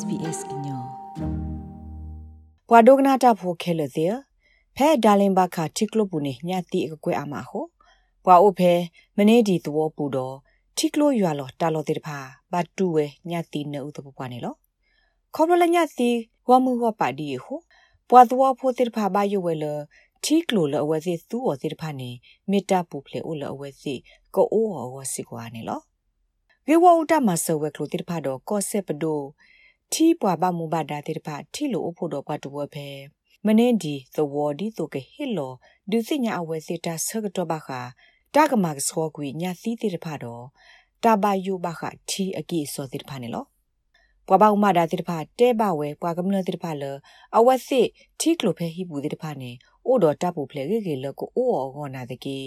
SBS inyo kwa dogna ta pho khele the phe darling ba kha tiklo pu ne nya ti ek kwe ama ho ပွာအိုဖဲမနေ့ဒီသဘောပူတော့ထိကလို့ရွာလော်တာလော်တေတဖာဘာတူဝဲညတိနေဦးသဘောပွားနေလောခေါ်လို့လညတိဝမှုဝပါဒီဟိုပွာသွားဖို့တေတဖာဘာယူဝဲလထိကလို့လအဝဲစီသူ့ော်တေတဖာနေမေတ္တာပူဖလေဦးလအဝဲစီကိုအိုးော်ဝစီကွာနေလောဝေဝဥတမဆဝဲကလို့တေတဖာတော့ကော့ဆက်ပဒိုတီပွားပါမူပါဒါတိတပါထီလိုအဖို့တော့ဘတ်တဝပဲမနေ့ဒီသဝဒီဆိုကဟီလိုဒုစညာအဝဲစစ်တာဆကတော့ပါခာတကမကစောကွေညာစီတိတပါတော့တပါယုပါခာထီအကိစောတိတပါနေလောပွားပါမဒါတိတပါတဲပါဝဲပွားကမလတိတပါလအဝဲစစ်ထီကလိုဖဲဟိဘူးတိတပါနေအိုတော်တပ်ဖို့ဖလေကေကေလကိုအိုအော်ခေါ်နာတကေ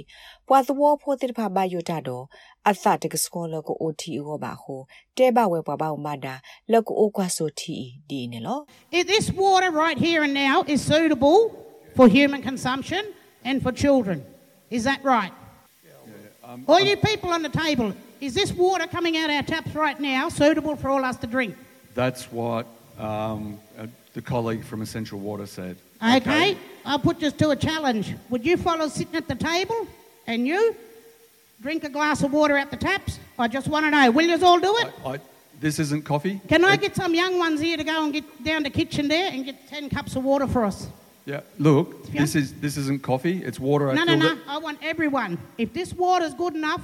ပွာသဝဖောတိဖာဘာယိုတာတော်အစတကစကောလကိုအိုတီအောဘာဟိုတဲဘဝဲပွာဘာဥမာဒါလကိုအိုကွာဆိုတီဒီနေလော If this water right here and now is suitable for human consumption and for children is that right yeah, um, All um, you people on the table is this water coming out our taps right now suitable for all us to drink That's what um, the colleague from Essential Water said. Okay. okay, I'll put this to a challenge. Would you follow sitting at the table and you drink a glass of water at the taps? I just want to know. Will you all do it? I, I, this isn't coffee. Can I it, get some young ones here to go and get down the kitchen there and get 10 cups of water for us? Yeah, look, this, is, this isn't coffee, it's water. I no, no, no, it. I want everyone. If this water is good enough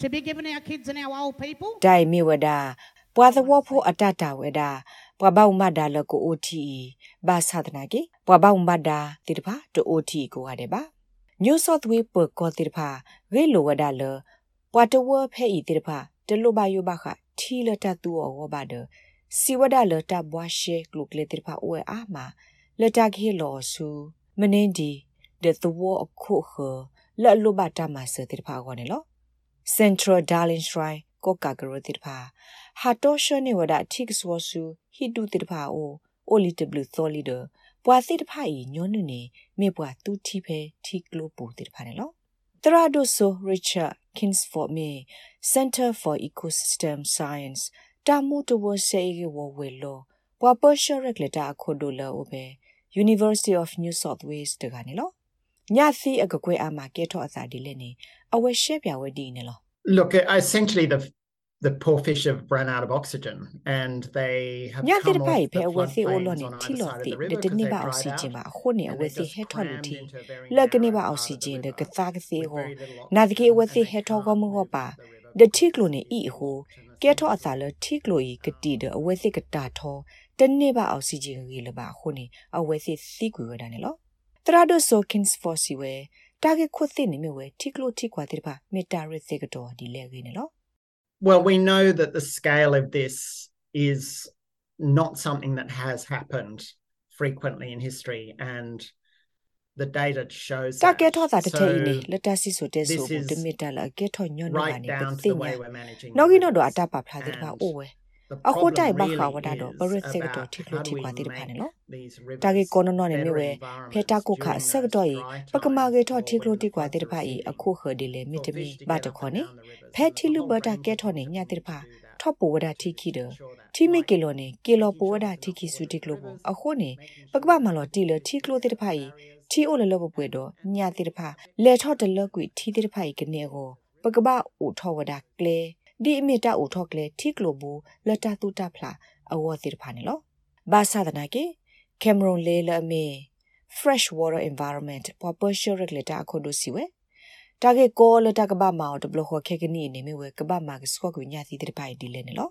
to be given our kids and our old people. Day miwada, bwatha wapo atata weda. ဘွားဘုံမဒါလကိုအိုတီဘာသာဒနာကေဘွားဘုံမဒါတိတဖာတိုအိုတီကိုရတဲ့ပါ New South Wales ပေါ်ကောတိတဖာရေလိုဝဒါလပွာတဝဖဲဤတိတဖာတလူပါယုဘခထီလတတူဝဘဒစီဝဒါလတဘွားရှေကလုကလေတိတဖာအိုအာမလတခေလောစုမနင်းဒီဒသဝအခုခလလဘတာမစတိတဖာကောနေလော Central Darling Shrine ကော့ကာဂရိုတိတဖာဟာတောရှနေဝဒအထိကစဝဆူဟီတူတိတဖာအိုအိုလီတဘလူသောလီဒပွာစီတဖာဤညွန်းနုနေမေပွာတူတီဖဲတီကလိုပူတိတဖာနေလောတရာဒိုဆိုရစ်ချာကင်းစ်ဖော်မီစင်တာဖော်အီကိုစစ္စတမ်ဆိုင်ယန့်စ်တာမူတဝဆေကေဝဝဲလောပွာပရှရက်လက်တာအခုဒိုလောဘဲ University of New South Wales တကနေလောညစီအကကွဲအမကဲထော့အစာဒီလက်နေအဝဲရှဲပြဝဲဒီနေလော Look, essentially the the poor fish have run out of oxygen and they have yeah the pai pe wa si o lo ni ti lo ti de de ni ba oxygen ba ho ni wa si he tho lu ti la ka ni ba oxygen de ka sa ka si ho na de ke wa si he tho ko mo ho pa de ti klo ni i ho ke tho a sa lo ti klo i ka ti de wa si ka ta tho de ni ba oxygen ge le ba ho ni a wa si si ku wa da ni lo trado so kins for si we target me we tiklo tikwa metare lo well we know that the scale of this is not something that has happened frequently in history and the data shows that. ke tho ta te ni le ta so te so metal no ba ni te thing no gi no do ata phla ba o we အခုတိုင်ဘာခါဝဒါတော့ဘရက်စက်တော့ထိလို့ထိပါတိတဖန်နော်တာကေကောနော်နော်နေမြို့ဝဲဖေတာကုခဆက်တော့ဤပကမာကေထော့ထိလို့တိကွာတိတဖန်ဤအခုဟော်ဒီလေမိတမီဘာတခေါနေဖဲထိလူဘတာကဲထော့နေညတိတဖန်ထော့ပူဝဒတိခိတတိမိကေလောနေကေလောပူဝဒတိခိစုတိကလောအခုနေပကပမလောတိလတိကလောတိတဖန်ဤတီအိုလလဘပွေတော့ညတိတဖန်လေထော့တလကွီတိတိတဖန်ဤကနေကိုပကပအိုထော့ဝဒကလေဒီအမီတာအိုထော့ကလေထိကလိုဘူလတာတူတာဖလာအဝတ်တိဖာနေလောဘာသာဒနာကေကင်မရွန်လေလအမီ fresh water environment ပေါ်ပရှရက်လေတာအခုဒိုစီဝဲတာကေကောလတာကဘာမောင်တဘလခခေကနီနေမီဝဲကဘာမာကစကောကူညာစီတိပိုင်ဒီလေနေလော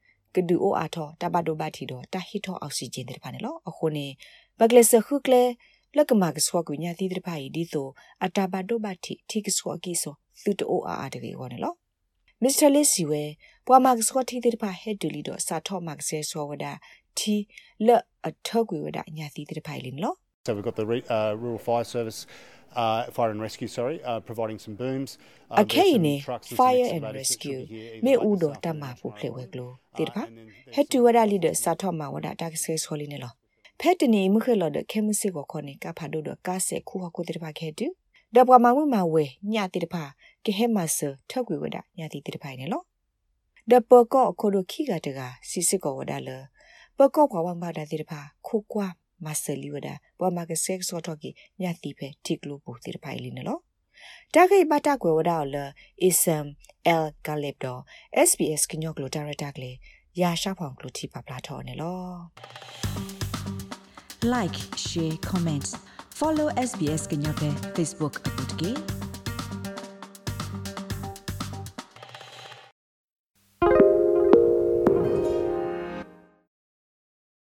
ကဒူအိုအာထောတဘဒိုဘတီတော့တဟီထောအောက်ဆီဂျင်တဲ့ဖာနော်အခုနေဘကလဆခုကလေလကမကဆွာကူညာတိတဲ့ဖာဤဒီဆို အတဘဒိုဘတီထိကဆွာကီဆိုသူတိုအာအာတကေကောနော်မစ္စတာလစ်စီဝဲပွာမကဆွာထိတဲ့ဖာဟက်ဒူလီတော့စာထောမကဆဲဆွာဝဒတီလအထောက်ကွေဝဒညာတိတဲ့ဖာလင်းနော် So we've got the uh, rural fire service. Uh, fire and rescue, sorry, uh, providing some booms. Uh, Akaine, fire and rescue. Me udo tama fu pleweglo. Tirpa. Hetu wada leader satho ma wada takse soli ne lo. Petini mukhelo de chemistry ko khone ka phado de ka se khu ko tirpa khetu. Dabwa ma mu ma we nya tirpa ke he ma se thakwi wada nya ti tirpa ne lo. Dabpo ko ko do khi ga de ga sisi ko wada le. Pokok kwa wang ba da tirpa khu kwa มาเซลิวดาบัวมาเกเซ็กซอทอกิญาติเพทิกลูปูติไปลินเนาะတကိဘတာကွယ်ဝဒော်လအစ်စမ်အယ်ကလစ်ဒို SBS ကညော့ကလိုဒါရတာကလေးရာရှောက်ဖောင်ကလိုတီပါပလာထော်နေလော like share comment follow SBS ကညော့ပဲ Facebook အကူတကေ